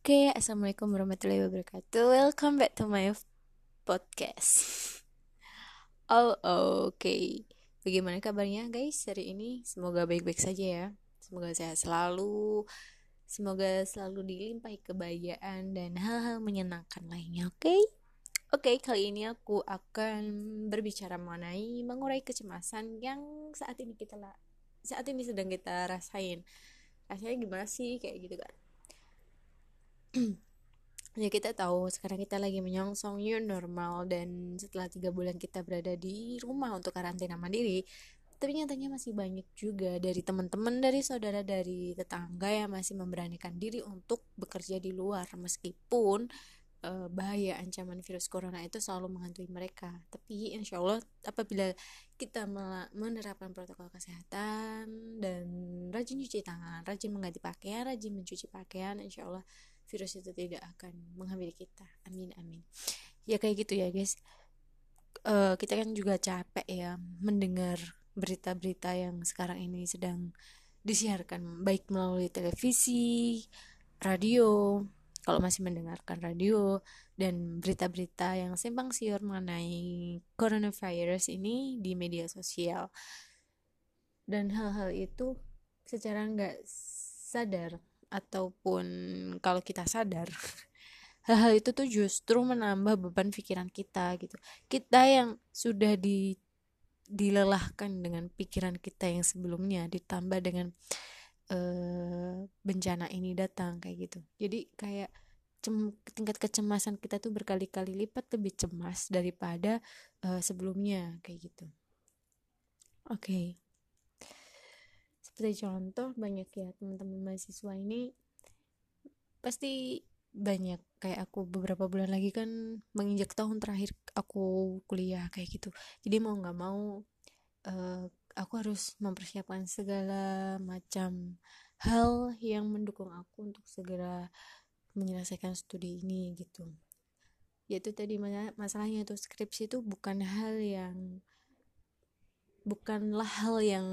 Oke, okay, assalamualaikum warahmatullahi wabarakatuh. Welcome back to my podcast. Oh, oke. Okay. Bagaimana kabarnya, guys? Hari ini semoga baik-baik saja ya. Semoga sehat selalu. Semoga selalu dilimpahi kebahagiaan dan hal-hal menyenangkan lainnya. Oke? Okay? Oke, okay, kali ini aku akan berbicara mengenai mengurai kecemasan yang saat ini kita saat ini sedang kita rasain. Rasanya gimana sih kayak gitu kan? Ya kita tahu sekarang kita lagi menyongsong new normal dan setelah tiga bulan kita berada di rumah untuk karantina mandiri tapi nyatanya masih banyak juga dari teman-teman dari saudara dari tetangga yang masih memberanikan diri untuk bekerja di luar. Meskipun uh, bahaya ancaman virus corona itu selalu menghantui mereka. Tapi insya Allah apabila kita menerapkan protokol kesehatan dan rajin cuci tangan rajin mengganti pakaian rajin mencuci pakaian insya Allah virus itu tidak akan menghampiri kita. Amin amin. Ya kayak gitu ya guys. Uh, kita kan juga capek ya mendengar berita-berita yang sekarang ini sedang disiarkan baik melalui televisi radio kalau masih mendengarkan radio dan berita-berita yang simpang siur mengenai coronavirus ini di media sosial. Dan hal-hal itu secara nggak sadar ataupun kalau kita sadar hal-hal itu tuh justru menambah beban pikiran kita gitu. Kita yang sudah di dilelahkan dengan pikiran kita yang sebelumnya ditambah dengan uh, bencana ini datang kayak gitu. Jadi kayak cem tingkat kecemasan kita tuh berkali-kali lipat lebih cemas daripada uh, sebelumnya kayak gitu. Oke seperti contoh banyak ya teman-teman mahasiswa ini pasti banyak kayak aku beberapa bulan lagi kan menginjak tahun terakhir aku kuliah kayak gitu. Jadi mau nggak mau uh, aku harus mempersiapkan segala macam hal yang mendukung aku untuk segera menyelesaikan studi ini gitu. Yaitu tadi masalahnya itu skripsi itu bukan hal yang bukanlah hal yang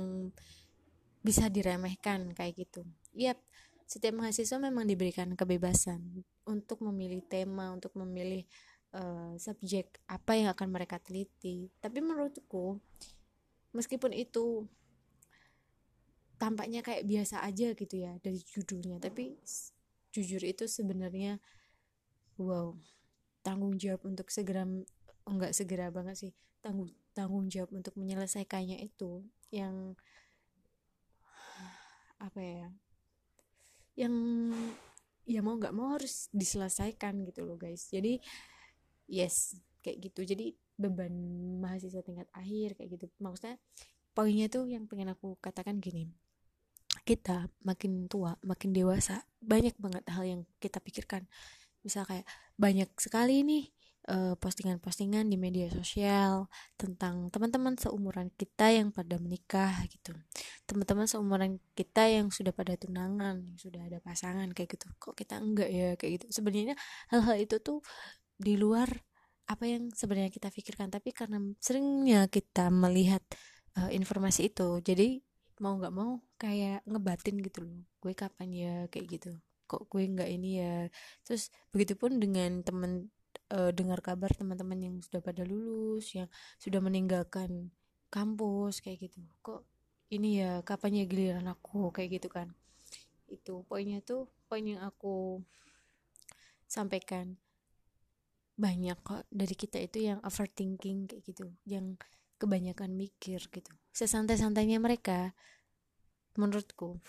bisa diremehkan kayak gitu. Iya, setiap mahasiswa memang diberikan kebebasan untuk memilih tema, untuk memilih uh, subjek apa yang akan mereka teliti. Tapi menurutku, meskipun itu tampaknya kayak biasa aja gitu ya dari judulnya, tapi jujur itu sebenarnya wow tanggung jawab untuk segera enggak segera banget sih tanggung tanggung jawab untuk menyelesaikannya itu yang apa ya yang ya mau nggak mau harus diselesaikan gitu loh guys. Jadi yes kayak gitu. Jadi beban mahasiswa tingkat akhir kayak gitu. Maksudnya poinnya tuh yang pengen aku katakan gini. Kita makin tua makin dewasa banyak banget hal yang kita pikirkan. Misal kayak banyak sekali nih postingan-postingan di media sosial tentang teman-teman seumuran kita yang pada menikah gitu. Teman-teman seumuran kita yang sudah pada tunangan yang sudah ada pasangan kayak gitu. Kok kita enggak ya kayak gitu. Sebenarnya hal-hal itu tuh di luar apa yang sebenarnya kita pikirkan. Tapi karena seringnya kita melihat uh, informasi itu jadi mau nggak mau kayak ngebatin gitu loh. Gue kapan ya kayak gitu. Kok gue nggak ini ya? Terus begitupun dengan temen uh, dengar kabar teman-teman yang sudah pada lulus yang sudah meninggalkan kampus kayak gitu. Kok ini ya kapan ya giliran aku kayak gitu kan. Itu poinnya tuh poin yang aku sampaikan. Banyak kok dari kita itu yang overthinking kayak gitu. Yang kebanyakan mikir gitu. Sesantai-santainya mereka menurutku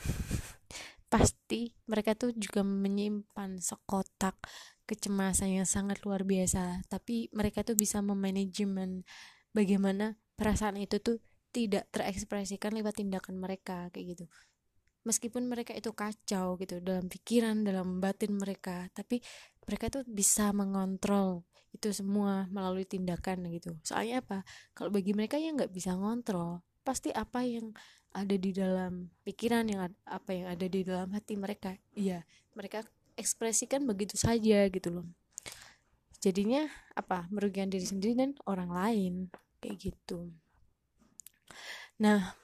pasti mereka tuh juga menyimpan sekotak kecemasan yang sangat luar biasa. Tapi mereka tuh bisa memanajemen bagaimana perasaan itu tuh tidak terekspresikan lewat tindakan mereka kayak gitu. Meskipun mereka itu kacau gitu dalam pikiran dalam batin mereka tapi mereka tuh bisa mengontrol itu semua melalui tindakan gitu. Soalnya apa? Kalau bagi mereka yang nggak bisa ngontrol. Pasti apa yang ada di dalam pikiran yang apa yang ada di dalam hati mereka? Iya mereka ekspresikan begitu saja gitu loh. Jadinya apa? Merugikan diri sendiri dan orang lain. Kayak gitu. Nah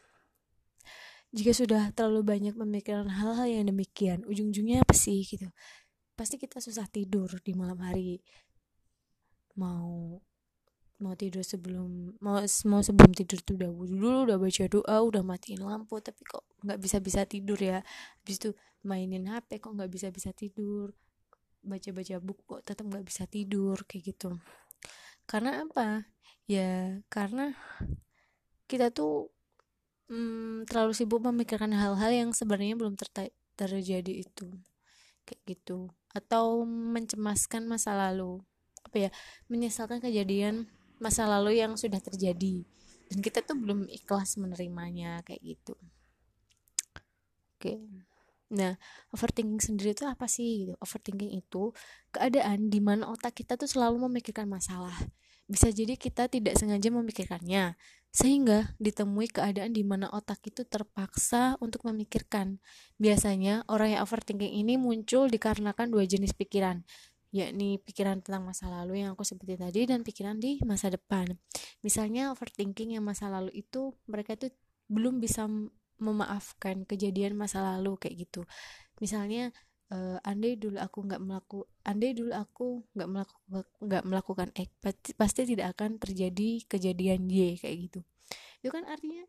jika sudah terlalu banyak memikirkan hal-hal yang demikian ujung-ujungnya apa sih gitu? Pasti kita susah tidur di malam hari. Mau mau tidur sebelum mau mau sebelum tidur tuh udah wudhu dulu udah baca doa udah matiin lampu tapi kok nggak bisa bisa tidur ya. Habis itu mainin hp kok nggak bisa bisa tidur. Baca baca buku kok tetap nggak bisa tidur kayak gitu. Karena apa? Ya karena kita tuh hmm, terlalu sibuk memikirkan hal-hal yang sebenarnya belum ter terjadi itu. Kayak gitu. Atau mencemaskan masa lalu. Apa ya? Menyesalkan kejadian masa lalu yang sudah terjadi. Dan kita tuh belum ikhlas menerimanya kayak gitu. Oke. Nah overthinking sendiri itu apa sih gitu? Overthinking itu keadaan di mana otak kita tuh selalu memikirkan masalah. Bisa jadi kita tidak sengaja memikirkannya sehingga ditemui keadaan di mana otak itu terpaksa untuk memikirkan. Biasanya orang yang overthinking ini muncul dikarenakan dua jenis pikiran, yakni pikiran tentang masa lalu yang aku sebutin tadi dan pikiran di masa depan. Misalnya overthinking yang masa lalu itu mereka itu belum bisa memaafkan kejadian masa lalu kayak gitu. Misalnya uh, andai dulu aku nggak melaku andai dulu aku nggak melakukan nggak melakukan X pasti, pasti tidak akan terjadi kejadian Y kayak gitu itu kan artinya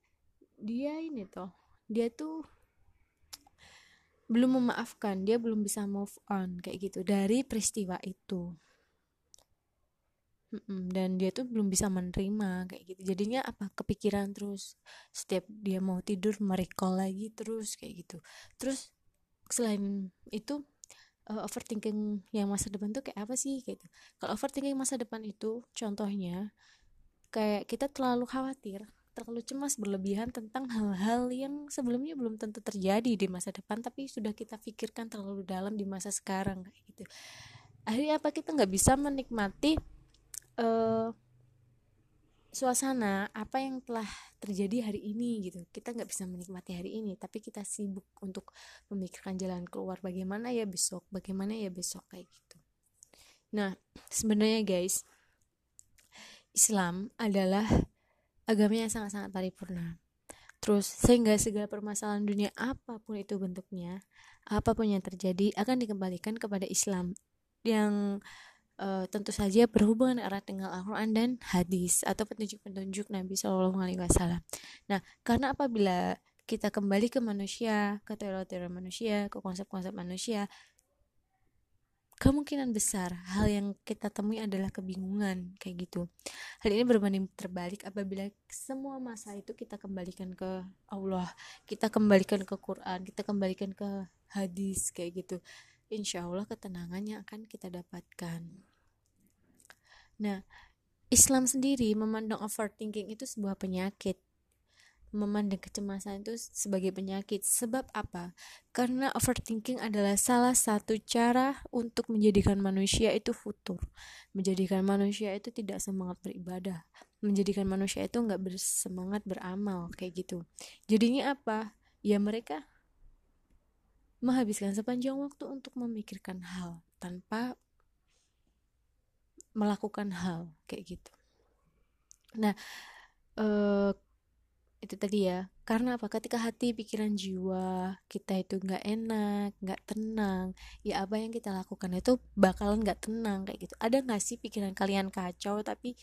dia ini toh dia tuh belum memaafkan dia belum bisa move on kayak gitu dari peristiwa itu. Dan dia tuh belum bisa menerima kayak gitu. Jadinya apa? Kepikiran terus setiap dia mau tidur merecall lagi terus kayak gitu. Terus selain itu uh, overthinking yang masa depan tuh kayak apa sih gitu. Kalau overthinking masa depan itu contohnya kayak kita terlalu khawatir terlalu cemas berlebihan tentang hal-hal yang sebelumnya belum tentu terjadi di masa depan tapi sudah kita pikirkan terlalu dalam di masa sekarang kayak gitu. Akhirnya apa? Kita nggak bisa menikmati uh, suasana apa yang telah terjadi hari ini gitu. Kita nggak bisa menikmati hari ini tapi kita sibuk untuk memikirkan jalan keluar bagaimana ya besok bagaimana ya besok kayak gitu. Nah sebenarnya guys Islam adalah agama yang sangat-sangat paripurna. Terus sehingga segala permasalahan dunia apa pun itu bentuknya, apa pun yang terjadi akan dikembalikan kepada Islam yang uh, tentu saja berhubungan erat dengan Al-Quran dan hadis atau petunjuk-petunjuk Nabi Shallallahu Alaihi Wasallam. Nah, karena apabila kita kembali ke manusia, ke teori-teori manusia, ke konsep-konsep manusia, kemungkinan besar hal yang kita temui adalah kebingungan kayak gitu. Hal ini berbanding terbalik apabila semua masa itu kita kembalikan ke Allah, kita kembalikan ke Quran, kita kembalikan ke hadis kayak gitu. Insya Allah ketenangan yang akan kita dapatkan. Nah, Islam sendiri memandang overthinking itu sebuah penyakit memandang kecemasan itu sebagai penyakit. Sebab apa? Karena overthinking adalah salah satu cara untuk menjadikan manusia itu futur. Menjadikan manusia itu tidak semangat beribadah. Menjadikan manusia itu nggak bersemangat beramal kayak gitu. Jadinya apa? Ya mereka menghabiskan sepanjang waktu untuk memikirkan hal tanpa melakukan hal kayak gitu. Nah, eh, itu tadi ya karena apa? Ketika hati pikiran jiwa kita itu nggak enak nggak tenang ya apa yang kita lakukan itu bakalan nggak tenang kayak gitu. Ada nggak sih pikiran kalian kacau tapi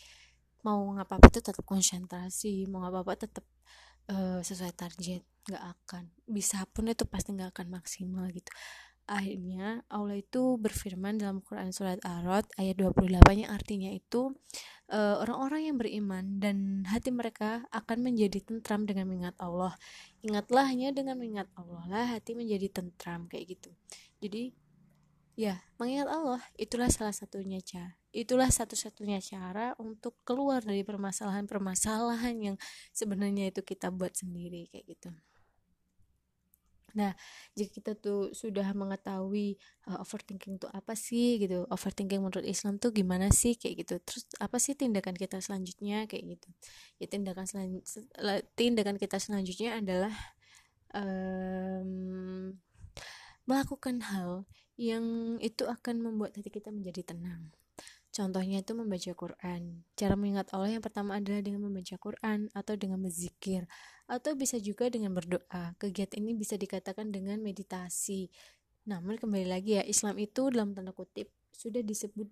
mau ngapa apa itu tetap konsentrasi mau ngapa apa tetap uh, sesuai target nggak akan. Bisa pun itu pasti nggak akan maksimal gitu. Akhirnya Allah itu berfirman dalam Quran surat Ar-Rod ayat 28 yang artinya itu orang-orang uh, yang beriman dan hati mereka akan menjadi tentram dengan mengingat Allah. Ingatlah hanya dengan mengingat Allah lah hati menjadi tentram kayak gitu. Jadi ya, mengingat Allah itulah salah satunya cara. Itulah satu-satunya cara untuk keluar dari permasalahan-permasalahan yang sebenarnya itu kita buat sendiri kayak gitu. Nah, jika kita tuh sudah mengetahui uh, overthinking itu apa sih gitu, overthinking menurut Islam tuh gimana sih kayak gitu. Terus apa sih tindakan kita selanjutnya kayak gitu. Ya tindakan selan tindakan kita selanjutnya adalah um, melakukan hal yang itu akan membuat hati kita menjadi tenang. Contohnya itu membaca Quran. Cara mengingat Allah yang pertama adalah dengan membaca Quran atau dengan berzikir atau bisa juga dengan berdoa. Kegiatan ini bisa dikatakan dengan meditasi. namun kembali lagi ya Islam itu dalam tanda kutip sudah disebut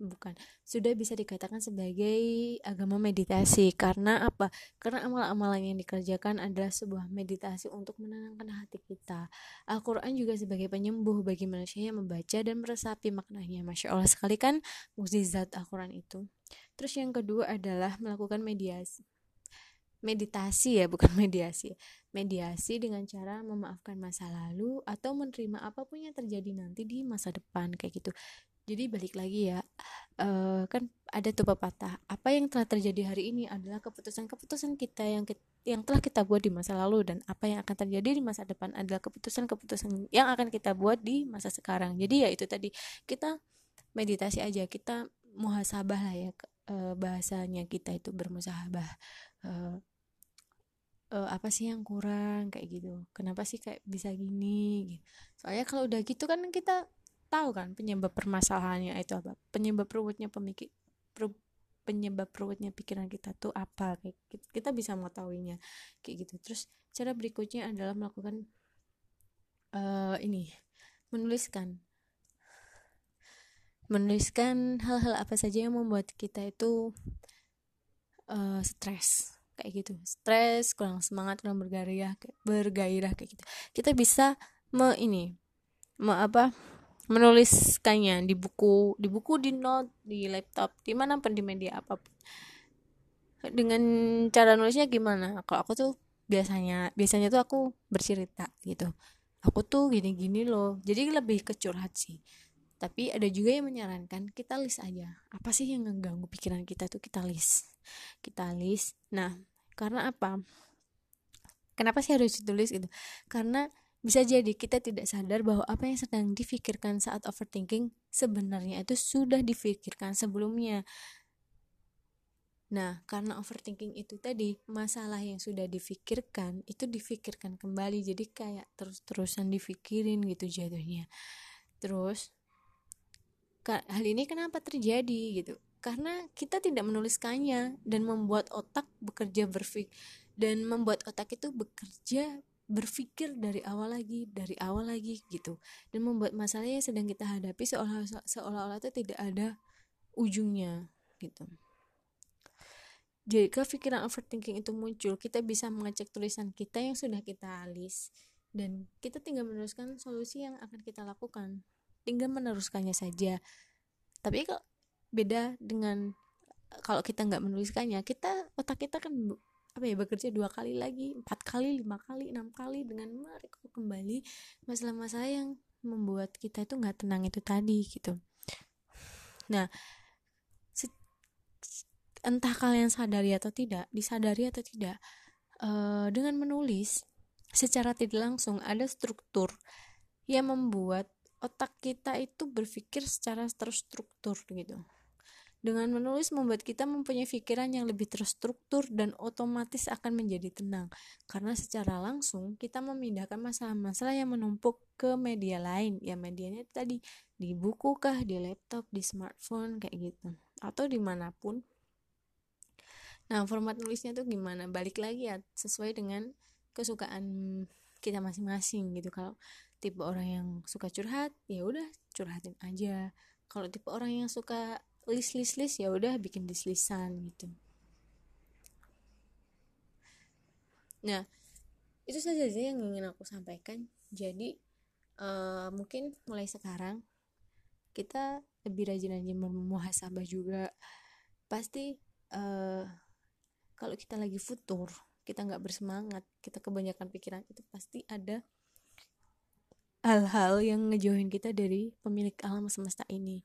bukan. Sudah bisa dikatakan sebagai agama meditasi. Karena apa? Karena amal-amalan yang dikerjakan adalah sebuah meditasi untuk menenangkan hati kita. Al-Quran juga sebagai penyembuh bagi manusia yang membaca dan meresapi maknanya. Masya Allah sekali kan mukjizat Al-Quran itu. Terus yang kedua adalah melakukan mediasi meditasi ya bukan mediasi. Mediasi dengan cara memaafkan masa lalu atau menerima apa pun yang terjadi nanti di masa depan kayak gitu jadi balik lagi ya uh, kan ada tuh pepatah apa yang telah terjadi hari ini adalah keputusan-keputusan kita yang kita, yang telah kita buat di masa lalu dan apa yang akan terjadi di masa depan adalah keputusan-keputusan yang akan kita buat di masa sekarang. Jadi ya itu tadi kita meditasi aja kita muhasabah lah ya uh, bahasanya kita itu bermusahabah uh, uh, apa sih yang kurang? Kayak gitu kenapa sih kayak bisa gini? Gitu. soalnya kalau udah gitu kan kita tahu kan penyebab permasalahannya itu apa? Penyebab ruwetnya pemikir penyebab ruwetnya pikiran kita tuh apa? Kayak kita bisa mengetahuinya kayak gitu. Terus cara berikutnya adalah melakukan uh, ini menuliskan. Menuliskan hal-hal apa saja yang membuat kita itu uh, stres kayak gitu. Stres kurang semangat kurang bergairah bergairah kayak gitu. Kita bisa me ini me apa menuliskannya di buku di buku di note di laptop di mana pun di media apa pun. Dengan cara nulisnya gimana? Kalau aku tuh biasanya biasanya tuh aku bercerita gitu. Aku tuh gini-gini loh. Jadi lebih kecurhat sih. Tapi ada juga yang menyarankan kita list aja. Apa sih yang mengganggu pikiran kita tuh kita list. Kita list. Nah karena apa? Kenapa sih harus ditulis gitu? Karena bisa jadi kita tidak sadar bahwa apa yang sedang difikirkan saat overthinking sebenarnya itu sudah difikirkan sebelumnya. Nah, karena overthinking itu tadi, masalah yang sudah difikirkan itu difikirkan kembali. Jadi kayak terus-terusan difikirin gitu jatuhnya. Terus hal ini kenapa terjadi gitu? Karena kita tidak menuliskannya dan membuat otak bekerja berfik dan membuat otak itu bekerja berpikir dari awal lagi dari awal lagi gitu. Dan membuat masalah yang sedang kita hadapi seolah seolah-olah itu tidak ada ujungnya gitu. Jika pikiran overthinking itu muncul. Kita bisa mengecek tulisan kita yang sudah kita list dan kita tinggal meneruskan solusi yang akan kita lakukan. Tinggal meneruskannya saja. Tapi kalau beda dengan kalau kita nggak menuliskannya kita otak kita kan apa ya bekerja dua kali lagi empat kali lima kali enam kali dengan merekrut kembali. Masalah-masalah yang membuat kita itu nggak tenang itu tadi gitu. Nah entah kalian sadari atau tidak disadari atau tidak uh, dengan menulis secara tidak langsung ada struktur yang membuat otak kita itu berpikir secara terstruktur gitu dengan menulis membuat kita mempunyai pikiran yang lebih terstruktur dan otomatis akan menjadi tenang. Karena secara langsung kita memindahkan masalah-masalah yang menumpuk ke media lain. Ya medianya tadi di buku kah, di laptop, di smartphone kayak gitu. Atau di mana pun. Nah format nulisnya tuh gimana? Balik lagi ya sesuai dengan kesukaan kita masing-masing gitu. Kalau tipe orang yang suka curhat, ya udah curhatin aja. Kalau tipe orang yang suka list list list ya udah bikin list gitu. Nah itu saja sih yang ingin aku sampaikan. Jadi uh, mungkin mulai sekarang kita lebih rajin aja memuhasabah juga. Pasti uh, kalau kita lagi futur kita nggak bersemangat kita kebanyakan pikiran itu pasti ada hal-hal yang ngejauhin kita dari pemilik alam semesta ini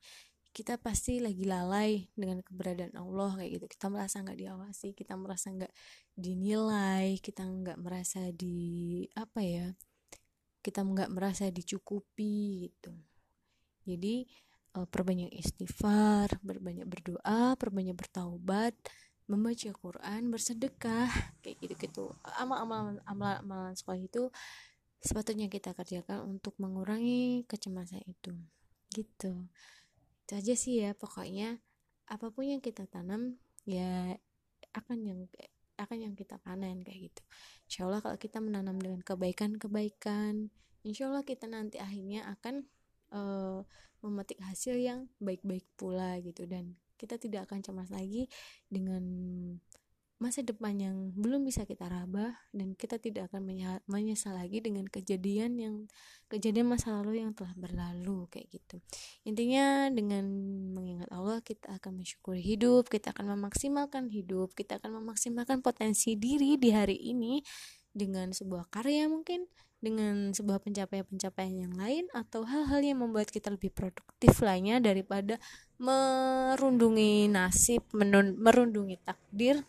kita pasti lagi lalai dengan keberadaan Allah kayak gitu. Kita merasa nggak diawasi kita merasa nggak dinilai kita nggak merasa di apa ya kita nggak merasa dicukupi gitu. Jadi uh, perbanyak istighfar berbanyak berdoa perbanyak bertaubat membaca Quran bersedekah kayak gitu gitu amal-amal amal-amalan sekolah itu sepatutnya kita kerjakan untuk mengurangi kecemasan itu. Gitu itu aja sih ya pokoknya apa pun yang kita tanam ya akan yang akan yang kita panen kayak gitu. Insya Allah kalau kita menanam dengan kebaikan-kebaikan insya Allah kita nanti akhirnya akan uh, memetik hasil yang baik-baik pula gitu. Dan kita tidak akan cemas lagi dengan masa depan yang belum bisa kita raba dan kita tidak akan menyesal lagi dengan kejadian yang kejadian masa lalu yang telah berlalu kayak gitu. Intinya dengan mengingat Allah kita akan mensyukuri hidup kita akan memaksimalkan hidup kita akan memaksimalkan potensi diri di hari ini dengan sebuah karya mungkin dengan sebuah pencapaian-pencapaian yang lain atau hal-hal yang membuat kita lebih produktif lainnya daripada merundungi nasib, merundungi takdir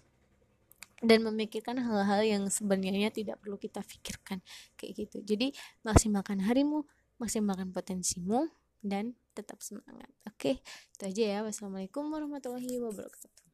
dan memikirkan hal-hal yang sebenarnya tidak perlu kita pikirkan kayak gitu. Jadi maksimalkan harimu maksimalkan potensimu dan tetap semangat. Oke itu aja ya. Wassalamualaikum warahmatullahi wabarakatuh